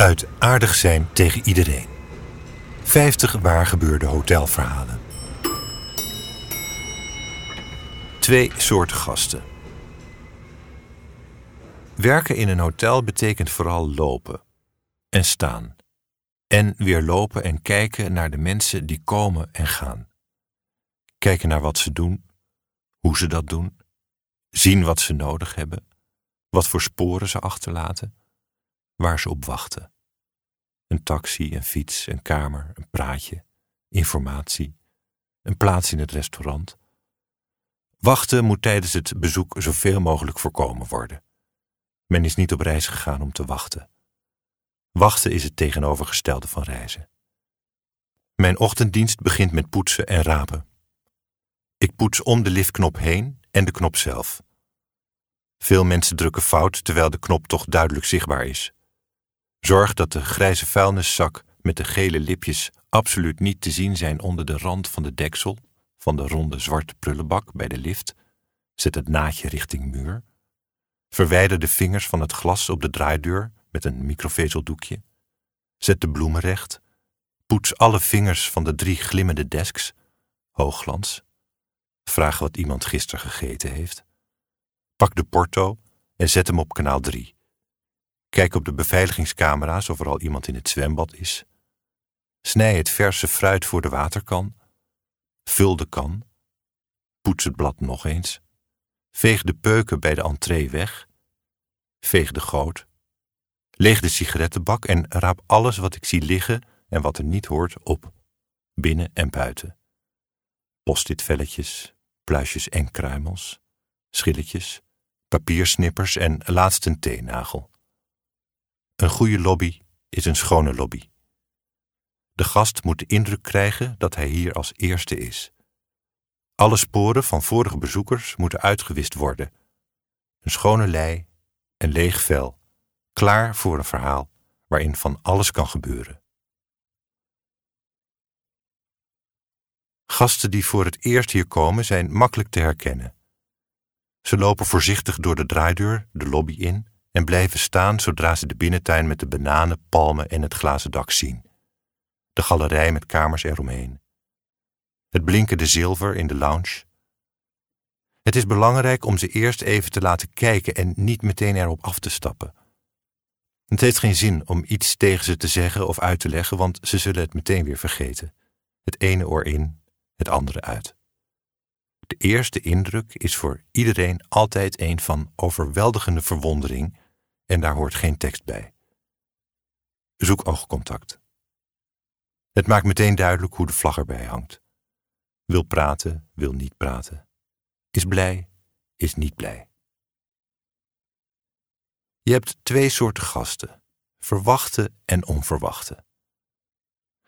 Uit aardig zijn tegen iedereen. 50 waar gebeurde hotelverhalen. Twee soorten gasten. Werken in een hotel betekent vooral lopen en staan. En weer lopen en kijken naar de mensen die komen en gaan. Kijken naar wat ze doen, hoe ze dat doen, zien wat ze nodig hebben, wat voor sporen ze achterlaten, waar ze op wachten. Een taxi, een fiets, een kamer, een praatje, informatie, een plaats in het restaurant. Wachten moet tijdens het bezoek zoveel mogelijk voorkomen worden. Men is niet op reis gegaan om te wachten. Wachten is het tegenovergestelde van reizen. Mijn ochtenddienst begint met poetsen en rapen. Ik poets om de liftknop heen en de knop zelf. Veel mensen drukken fout terwijl de knop toch duidelijk zichtbaar is. Zorg dat de grijze vuilniszak met de gele lipjes absoluut niet te zien zijn onder de rand van de deksel van de ronde zwarte prullenbak bij de lift. Zet het naadje richting muur. Verwijder de vingers van het glas op de draaideur met een microvezeldoekje. Zet de bloemen recht. Poets alle vingers van de drie glimmende desks. Hoogglans. Vraag wat iemand gisteren gegeten heeft. Pak de porto en zet hem op kanaal 3. Kijk op de beveiligingscamera's of er al iemand in het zwembad is. Snij het verse fruit voor de waterkan. Vul de kan. Poets het blad nog eens. Veeg de peuken bij de entree weg. Veeg de goot. Leeg de sigarettenbak en raap alles wat ik zie liggen en wat er niet hoort op, binnen en buiten. Post-it velletjes, pluisjes en kruimels, schilletjes, papiersnippers en laatst een teennagel. Een goede lobby is een schone lobby. De gast moet de indruk krijgen dat hij hier als eerste is. Alle sporen van vorige bezoekers moeten uitgewist worden. Een schone lei, een leeg vel, klaar voor een verhaal waarin van alles kan gebeuren. Gasten die voor het eerst hier komen zijn makkelijk te herkennen. Ze lopen voorzichtig door de draaideur, de lobby in en blijven staan zodra ze de binnentuin met de bananen, palmen en het glazen dak zien. De galerij met kamers eromheen. Het blinkende zilver in de lounge. Het is belangrijk om ze eerst even te laten kijken en niet meteen erop af te stappen. Het heeft geen zin om iets tegen ze te zeggen of uit te leggen, want ze zullen het meteen weer vergeten. Het ene oor in, het andere uit. De eerste indruk is voor iedereen altijd een van overweldigende verwondering en daar hoort geen tekst bij. Zoek oogcontact. Het maakt meteen duidelijk hoe de vlag erbij hangt. Wil praten, wil niet praten. Is blij, is niet blij. Je hebt twee soorten gasten: verwachte en onverwachte.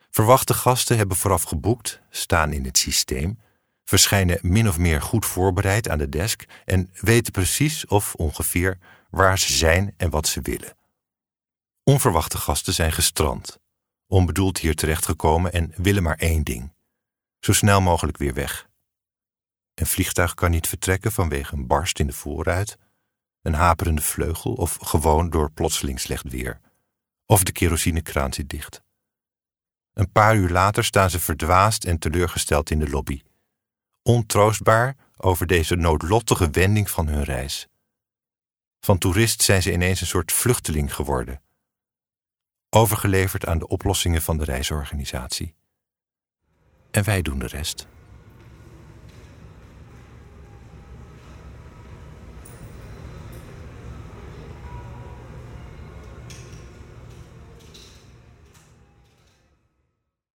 Verwachte gasten hebben vooraf geboekt, staan in het systeem, verschijnen min of meer goed voorbereid aan de desk en weten precies of ongeveer waar ze zijn en wat ze willen. Onverwachte gasten zijn gestrand, onbedoeld hier terechtgekomen en willen maar één ding: zo snel mogelijk weer weg. Een vliegtuig kan niet vertrekken vanwege een barst in de voorruit, een haperende vleugel of gewoon door plotseling slecht weer. Of de kerosinekraan zit dicht. Een paar uur later staan ze verdwaasd en teleurgesteld in de lobby, ontroostbaar over deze noodlottige wending van hun reis. Van toerist zijn ze ineens een soort vluchteling geworden, overgeleverd aan de oplossingen van de reisorganisatie. En wij doen de rest.